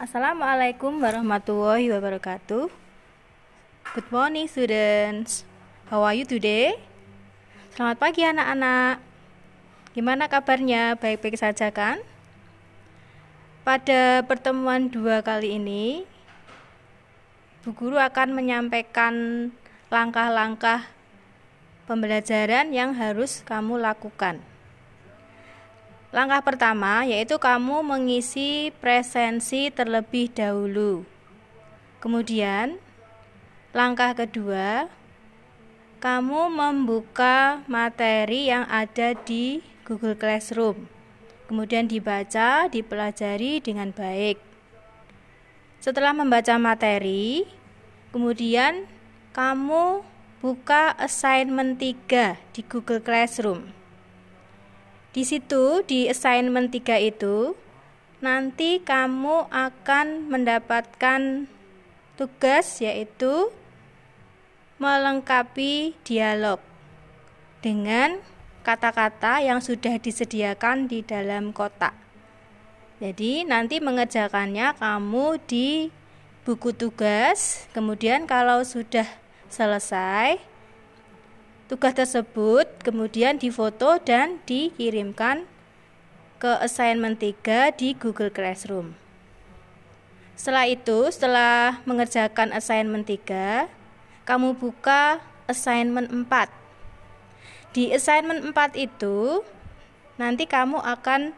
Assalamualaikum warahmatullahi wabarakatuh. Good morning students. How are you today? Selamat pagi anak-anak. Gimana kabarnya? Baik-baik saja kan? Pada pertemuan dua kali ini, Bu Guru akan menyampaikan langkah-langkah pembelajaran yang harus kamu lakukan. Langkah pertama yaitu kamu mengisi presensi terlebih dahulu. Kemudian, langkah kedua, kamu membuka materi yang ada di Google Classroom. Kemudian dibaca, dipelajari dengan baik. Setelah membaca materi, kemudian kamu buka assignment 3 di Google Classroom. Di situ di assignment 3 itu nanti kamu akan mendapatkan tugas yaitu melengkapi dialog dengan kata-kata yang sudah disediakan di dalam kotak. Jadi nanti mengerjakannya kamu di buku tugas, kemudian kalau sudah selesai Tugas tersebut kemudian difoto dan dikirimkan ke assignment 3 di Google Classroom. Setelah itu, setelah mengerjakan assignment 3, kamu buka assignment 4. Di assignment 4 itu, nanti kamu akan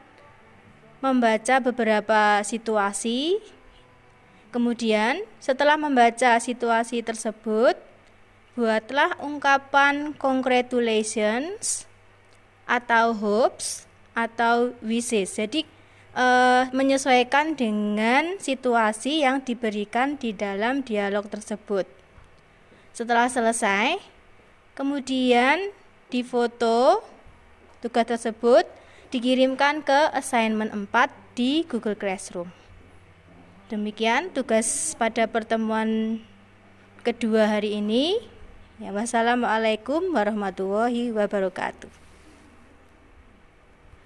membaca beberapa situasi. Kemudian, setelah membaca situasi tersebut, buatlah ungkapan congratulations atau hopes atau wishes. Jadi uh, menyesuaikan dengan situasi yang diberikan di dalam dialog tersebut. Setelah selesai, kemudian difoto tugas tersebut dikirimkan ke assignment 4 di Google Classroom. Demikian tugas pada pertemuan kedua hari ini. Ya, wassalamualaikum warahmatullahi wabarakatuh.